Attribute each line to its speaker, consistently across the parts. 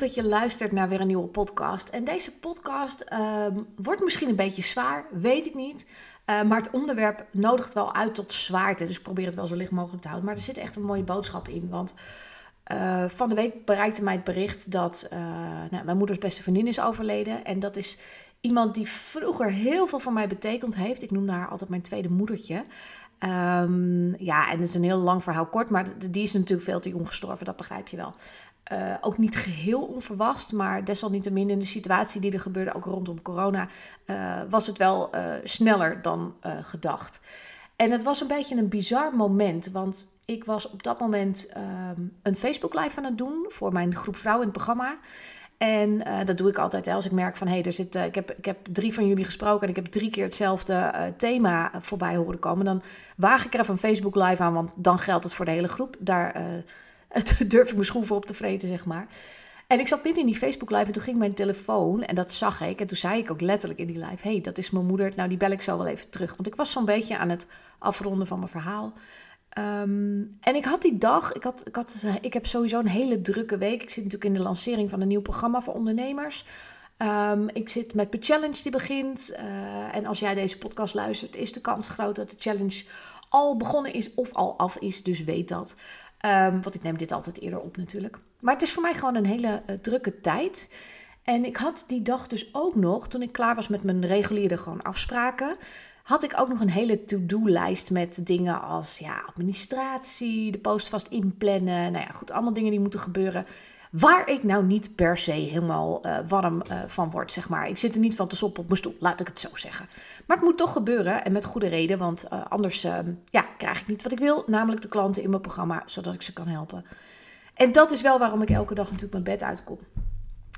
Speaker 1: Dat je luistert naar weer een nieuwe podcast. En deze podcast ehm, wordt misschien een beetje zwaar, weet ik niet. Uh, maar het onderwerp nodigt wel uit tot zwaarte. Dus ik probeer het wel zo licht mogelijk te houden. Maar er zit echt een mooie boodschap in. Want uh, van de week bereikte mij het bericht dat uh, nou, mijn moeders beste vriendin is overleden. En dat is iemand die vroeger heel veel voor mij betekend heeft. Ik noemde haar altijd mijn tweede moedertje. Um, ja, en het is een heel lang verhaal kort, maar die is natuurlijk veel te jong gestorven, dat begrijp je wel. Uh, ook niet geheel onverwacht, maar desalniettemin in de situatie die er gebeurde, ook rondom corona, uh, was het wel uh, sneller dan gedacht. En het was een beetje een bizar moment, want ik was op dat moment um, een Facebook live aan het doen voor mijn groep vrouwen in het programma. En dat doe ik altijd als ik merk van hé, hey, er zit, ik, heb, ik heb drie van jullie gesproken en ik heb drie keer hetzelfde thema voorbij horen komen. Dan waag ik er even een Facebook live aan, want dan geldt het voor de hele groep. Daar durf ik mijn voor op te vreten, zeg maar. En ik zat midden in die Facebook live en toen ging mijn telefoon en dat zag ik. En toen zei ik ook letterlijk in die live, hey, dat is mijn moeder. Nou, die bel ik zo wel even terug. Want ik was zo'n beetje aan het afronden van mijn verhaal. Um, en ik had die dag, ik, had, ik, had, ik heb sowieso een hele drukke week. Ik zit natuurlijk in de lancering van een nieuw programma voor ondernemers. Um, ik zit met de challenge die begint. Uh, en als jij deze podcast luistert, is de kans groot dat de challenge al begonnen is of al af is. Dus weet dat. Um, want ik neem dit altijd eerder op natuurlijk. Maar het is voor mij gewoon een hele uh, drukke tijd. En ik had die dag dus ook nog, toen ik klaar was met mijn reguliere gewoon afspraken, had ik ook nog een hele to-do-lijst met dingen als ja, administratie, de post vast inplannen. Nou ja, goed, allemaal dingen die moeten gebeuren. Waar ik nou niet per se helemaal uh, warm uh, van word, zeg maar. Ik zit er niet van te soppen op mijn stoel, laat ik het zo zeggen. Maar het moet toch gebeuren en met goede reden, want uh, anders ja, krijg ik niet wat ik wil. Namelijk de klanten in mijn programma, zodat ik ze kan helpen. En dat is wel waarom ik elke dag natuurlijk mijn bed uitkom.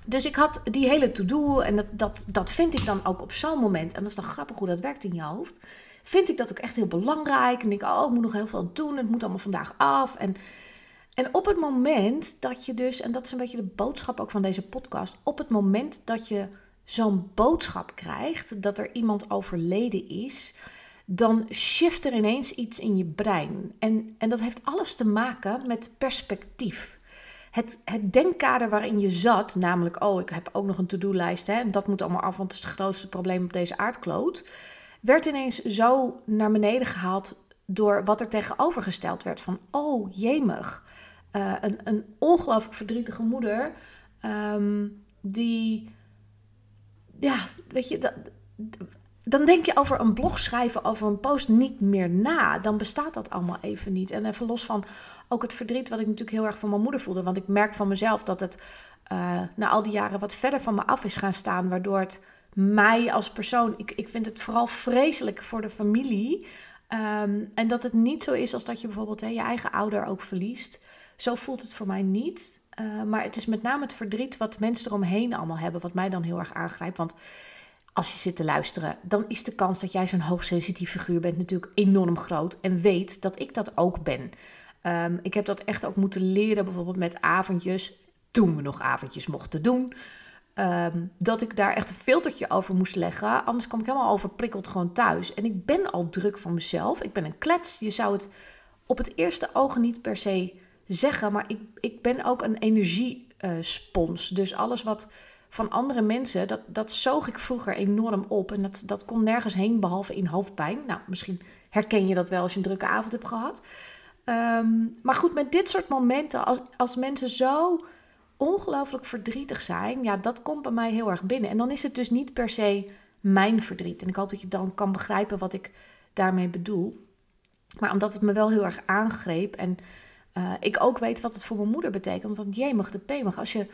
Speaker 1: Dus ik had die hele to-do en dat, dat, dat vind ik dan ook op zo'n moment. En dat is dan grappig hoe dat werkt in je hoofd. Vind ik dat ook echt heel belangrijk. En denk ik, oh, ik moet nog heel veel doen. Het moet allemaal vandaag af. En en op het moment dat je dus, en dat is een beetje de boodschap ook van deze podcast, op het moment dat je zo'n boodschap krijgt dat er iemand overleden is, dan shift er ineens iets in je brein. En, en dat heeft alles te maken met perspectief. Het, het denkkader waarin je zat, namelijk, oh, ik heb ook nog een to-do-lijst en dat moet allemaal af, want het is het grootste probleem op deze aardkloot, werd ineens zo naar beneden gehaald door wat er tegenovergesteld werd van, oh, jemig. Uh, een, een ongelooflijk verdrietige moeder. Um, die, ja, weet je, dat, dan denk je over een blog schrijven, over een post niet meer na. Dan bestaat dat allemaal even niet. En even los van ook het verdriet wat ik natuurlijk heel erg van mijn moeder voelde. Want ik merk van mezelf dat het uh, na al die jaren wat verder van me af is gaan staan. Waardoor het mij als persoon, ik, ik vind het vooral vreselijk voor de familie. Um, en dat het niet zo is als dat je bijvoorbeeld hè, je eigen ouder ook verliest. Zo voelt het voor mij niet. Uh, maar het is met name het verdriet wat mensen eromheen allemaal hebben, wat mij dan heel erg aangrijpt. Want als je zit te luisteren, dan is de kans dat jij zo'n hoogsensitief figuur bent natuurlijk enorm groot. En weet dat ik dat ook ben. Um, ik heb dat echt ook moeten leren, bijvoorbeeld met avondjes, toen we nog avondjes mochten doen. Um, dat ik daar echt een filtertje over moest leggen. Anders kwam ik helemaal overprikkeld gewoon thuis. En ik ben al druk van mezelf. Ik ben een klets. Je zou het op het eerste oog niet per se zeggen, maar ik, ik ben ook een energiespons. dus alles wat van andere mensen, dat, dat zoog ik vroeger enorm op. En dat, dat kon nergens heen behalve in hoofdpijn. Nou, misschien herken je dat wel als je een drukke avond hebt gehad. Um, maar goed, met dit soort momenten, als, als mensen zo ongelooflijk verdrietig zijn, ja, dat komt bij mij heel erg binnen. En dan is het dus niet per se mijn verdriet. En ik hoop dat je dan kan begrijpen wat ik daarmee bedoel. Maar omdat het me wel heel erg aangreep en uh, ik ook weet wat het voor mijn moeder betekent. Want jemig de pemig, als je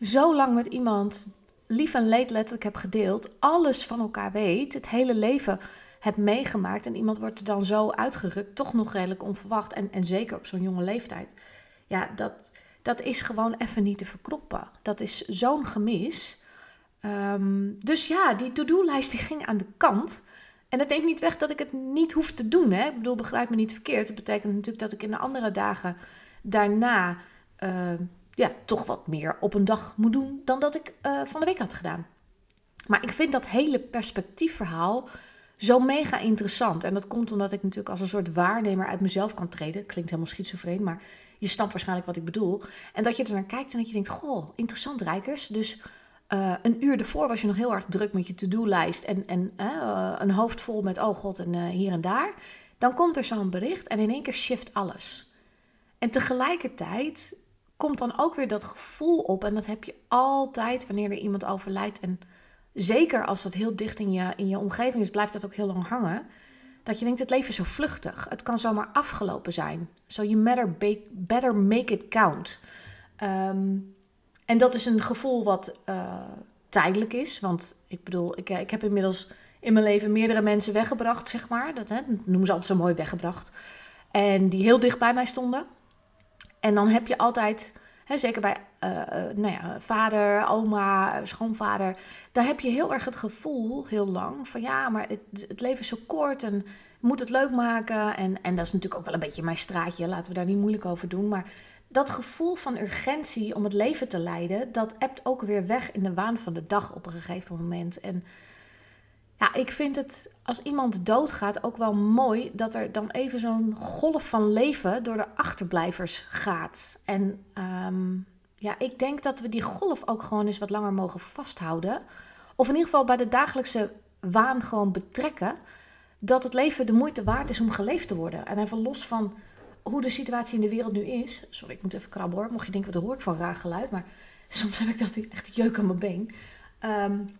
Speaker 1: zo lang met iemand lief en leed letterlijk hebt gedeeld, alles van elkaar weet, het hele leven hebt meegemaakt en iemand wordt er dan zo uitgerukt, toch nog redelijk onverwacht en, en zeker op zo'n jonge leeftijd. Ja, dat, dat is gewoon even niet te verkroppen. Dat is zo'n gemis. Um, dus ja, die to-do-lijst die ging aan de kant. En dat neemt niet weg dat ik het niet hoef te doen. Hè? Ik bedoel, begrijp me niet verkeerd. Het betekent natuurlijk dat ik in de andere dagen daarna uh, ja, toch wat meer op een dag moet doen dan dat ik uh, van de week had gedaan. Maar ik vind dat hele perspectiefverhaal zo mega interessant. En dat komt omdat ik natuurlijk als een soort waarnemer uit mezelf kan treden. Klinkt helemaal schizofreen, maar je snapt waarschijnlijk wat ik bedoel. En dat je er naar kijkt en dat je denkt: Goh, interessant, Rijkers. Dus uh, een uur ervoor was je nog heel erg druk met je to-do-lijst en, en uh, een hoofd vol met: Oh god, en uh, hier en daar. Dan komt er zo'n bericht en in één keer shift alles. En tegelijkertijd komt dan ook weer dat gevoel op. En dat heb je altijd wanneer er iemand overlijdt. En zeker als dat heel dicht in je, in je omgeving is, blijft dat ook heel lang hangen. Dat je denkt, het leven is zo vluchtig. Het kan zomaar afgelopen zijn. So you better, better make it count. Um, en dat is een gevoel wat uh, tijdelijk is. Want ik bedoel, ik, ik heb inmiddels in mijn leven meerdere mensen weggebracht, zeg maar. Dat, hè, noemen ze altijd zo mooi weggebracht. En die heel dicht bij mij stonden. En dan heb je altijd He, zeker bij uh, nou ja, vader, oma, schoonvader. Daar heb je heel erg het gevoel, heel lang, van ja, maar het, het leven is zo kort en moet het leuk maken. En, en dat is natuurlijk ook wel een beetje mijn straatje, laten we daar niet moeilijk over doen. Maar dat gevoel van urgentie om het leven te leiden, dat ebt ook weer weg in de waan van de dag op een gegeven moment. En ja, ik vind het als iemand doodgaat ook wel mooi dat er dan even zo'n golf van leven door de achterblijvers gaat. En ehm, ja, ik denk dat we die golf ook gewoon eens wat langer mogen vasthouden. Of in ieder geval bij de dagelijkse waan gewoon betrekken. Dat het leven de moeite waard is om geleefd te worden. En even los van hoe de situatie in de wereld nu is. Sorry, ik moet even krabben hoor. Mocht je denken, wat hoor ik van raar geluid. Maar soms heb ik dat echt jeuk aan mijn been. Um,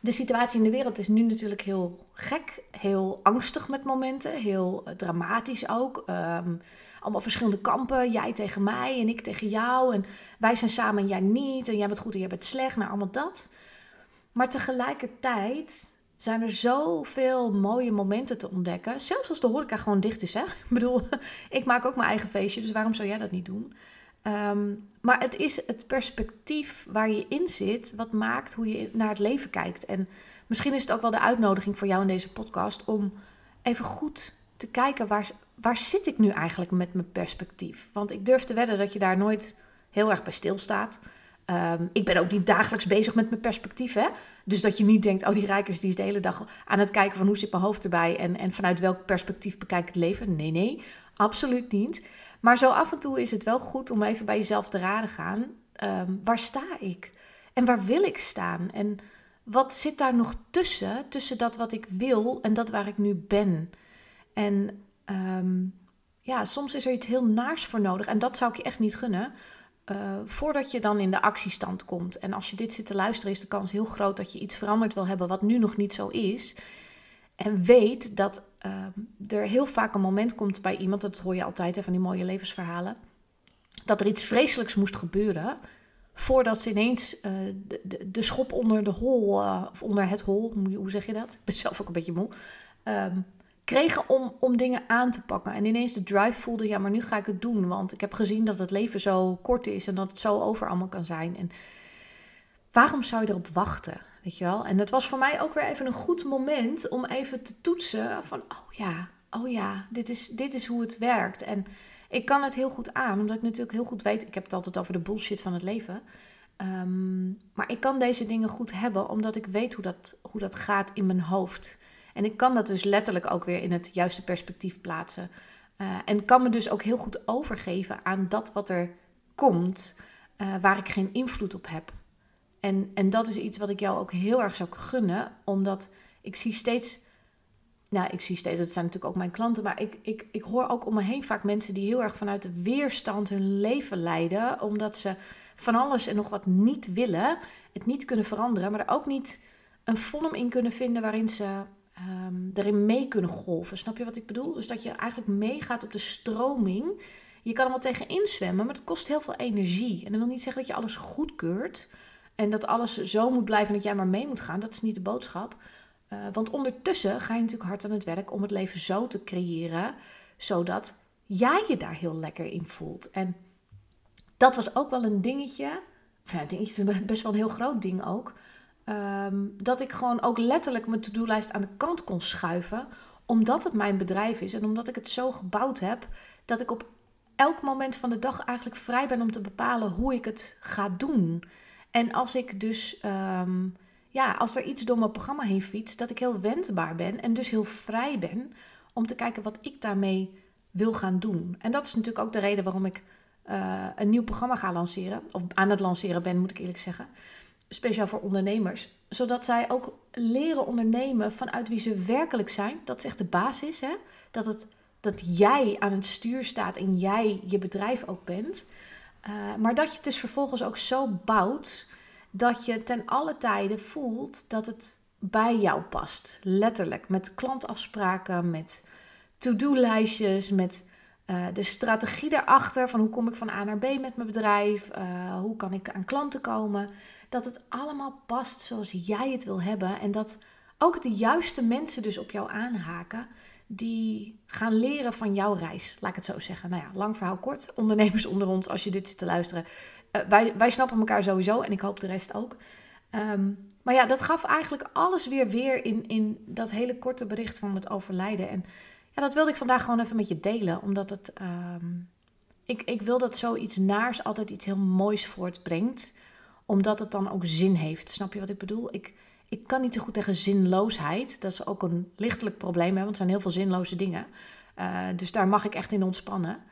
Speaker 1: de situatie in de wereld is nu natuurlijk heel gek, heel angstig met momenten, heel eh, dramatisch ook. Um, allemaal verschillende kampen, jij tegen mij en ik tegen jou. En wij zijn samen en jij niet. En jij bent goed en jij bent slecht. Nou, allemaal dat. Maar tegelijkertijd zijn er zoveel mooie momenten te ontdekken. Zelfs als de horeca gewoon dicht is. Hè? Ik bedoel, ik maak ook mijn eigen feestje, dus waarom zou jij dat niet doen? Um, maar het is het perspectief waar je in zit, wat maakt hoe je naar het leven kijkt. En misschien is het ook wel de uitnodiging voor jou in deze podcast om even goed te kijken waar, waar zit ik nu eigenlijk met mijn perspectief. Want ik durf te wedden dat je daar nooit heel erg bij stilstaat. Um, ik ben ook niet dagelijks bezig met mijn perspectief. Hè? Dus dat je niet denkt, oh die rijkers die is de hele dag aan het kijken van hoe zit mijn hoofd erbij en, en vanuit welk perspectief bekijk ik het leven. Nee, nee, absoluut niet. Maar zo af en toe is het wel goed om even bij jezelf te raden gaan. Um, waar sta ik? En waar wil ik staan? En wat zit daar nog tussen? Tussen dat wat ik wil en dat waar ik nu ben. En um, ja, soms is er iets heel naars voor nodig. En dat zou ik je echt niet gunnen. Uh, voordat je dan in de actiestand komt. En als je dit zit te luisteren, is de kans heel groot dat je iets veranderd wil hebben wat nu nog niet zo is. En weet dat uh, er heel vaak een moment komt bij iemand, dat hoor je altijd hè, van die mooie levensverhalen, dat er iets vreselijks moest gebeuren voordat ze ineens uh, de, de, schop onder de hol, of onder het hol, hoe zeg je dat? Ik ben zelf ook een beetje moe, um, kregen om, om dingen aan te pakken. En ineens de drive voelde, ja, maar nu ga ik het doen, want ik heb gezien dat het leven zo kort is en dat het zo over allemaal kan zijn. En waarom zou je erop wachten? Weet je wel? En dat was voor mij ook weer even een goed moment om even te toetsen van, oh ja, oh ja, dit is, dit is hoe het werkt. En ik kan het heel goed aan, omdat ik natuurlijk heel goed weet, ik heb het altijd over de bullshit van het leven. Um, maar ik kan deze dingen goed hebben, omdat ik weet hoe dat, hoe dat gaat in mijn hoofd. En ik kan dat dus letterlijk ook weer in het juiste perspectief plaatsen. Uh, en kan me dus ook heel goed overgeven aan dat wat er komt, uh, waar ik geen invloed op heb. En, en dat is iets wat ik jou ook heel erg zou gunnen, omdat ik zie steeds, nou, ik zie steeds, dat zijn natuurlijk ook mijn klanten, maar ik, ik, ik hoor ook om me heen vaak mensen die heel erg vanuit de weerstand hun leven leiden, omdat ze van alles en nog wat niet willen, het niet kunnen veranderen, maar er ook niet een vorm in kunnen vinden waarin ze um, erin mee kunnen golven. Snap je wat ik bedoel? Dus dat je eigenlijk meegaat op de stroming. Je kan er wel tegen inzwemmen, maar het kost heel veel energie. En dat wil niet zeggen dat je alles goedkeurt. En dat alles zo moet blijven en dat jij maar mee moet gaan. Dat is niet de boodschap. Uh, want ondertussen ga je natuurlijk hard aan het werk om het leven zo te creëren, zodat jij je daar heel lekker in voelt. En dat was ook wel een dingetje. Ja, dingetje is best wel een heel groot ding ook. Ehm, dat ik gewoon ook letterlijk mijn to-do-lijst aan de kant kon schuiven. Omdat het mijn bedrijf is en omdat ik het zo gebouwd heb dat ik op elk moment van de dag eigenlijk vrij ben om te bepalen hoe ik het ga doen. En als ik dus, ehm, ja, als er iets door mijn programma heen fietst, dat ik heel wendbaar ben en dus heel vrij ben om te kijken wat ik daarmee wil gaan doen. En dat is natuurlijk ook de reden waarom ik uh, een nieuw programma ga lanceren. Of aan het lanceren ben, moet ik eerlijk zeggen. Speciaal voor ondernemers. Zodat zij ook leren ondernemen vanuit wie ze werkelijk zijn. Dat is echt de basis. Hè? Dat, het, dat jij aan het stuur staat en jij je bedrijf ook bent. Uh, maar dat je het dus vervolgens ook zo bouwt dat je ten alle tijden voelt dat het bij jou past. Letterlijk. Met klantafspraken, met to-do-lijstjes, met uh, de strategie daarachter. Van hoe kom ik van A naar B met mijn bedrijf? Uh, hoe kan ik aan klanten komen? Dat het allemaal past zoals jij het wil hebben. En dat ook de juiste mensen dus op jou aanhaken. Die gaan leren van jouw reis. Laat ik het zo zeggen. Nou ja, lang verhaal kort. Ondernemers onder ons, als je dit zit te luisteren. Uh, wij, wij snappen elkaar sowieso. En ik hoop de rest ook. Um, maar ja, dat gaf eigenlijk alles weer weer in, in dat hele korte bericht van het overlijden. En ja, dat wilde ik vandaag gewoon even met je delen. Omdat het. Ehm, ik, ik wil dat zoiets naars altijd iets heel moois voortbrengt. Omdat het dan ook zin heeft. Snap je wat ik bedoel? Ik, ik kan niet zo goed tegen zinloosheid. Dat is ook een lichtelijk probleem, hè, want er zijn heel veel zinloze dingen. Uh, dus daar mag ik echt in ontspannen.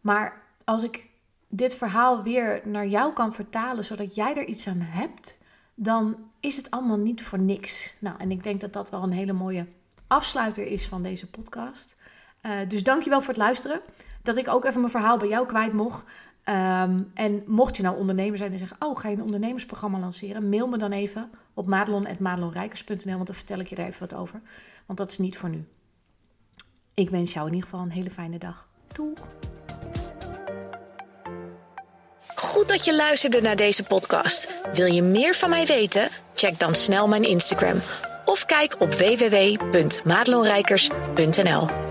Speaker 1: Maar als ik dit verhaal weer naar jou kan vertalen, zodat jij er iets aan hebt, dan is het allemaal niet voor niks. Nou, en ik denk dat dat wel een hele mooie afsluiter is van deze podcast. Uh, dus dankjewel voor het luisteren. Dat ik ook even mijn verhaal bij jou kwijt mocht. Um, en mocht je nou ondernemer zijn en zeggen: Oh, ga je een ondernemersprogramma lanceren? Mail me dan even op madelon.madelonrijkers.nl, want dan vertel ik je er even wat over. Want dat is niet voor nu. Ik wens jou in ieder geval een hele fijne dag. Doeg!
Speaker 2: Goed dat je luisterde naar deze podcast. Wil je meer van mij weten? Check dan snel mijn Instagram of kijk op www.madelonrijkers.nl.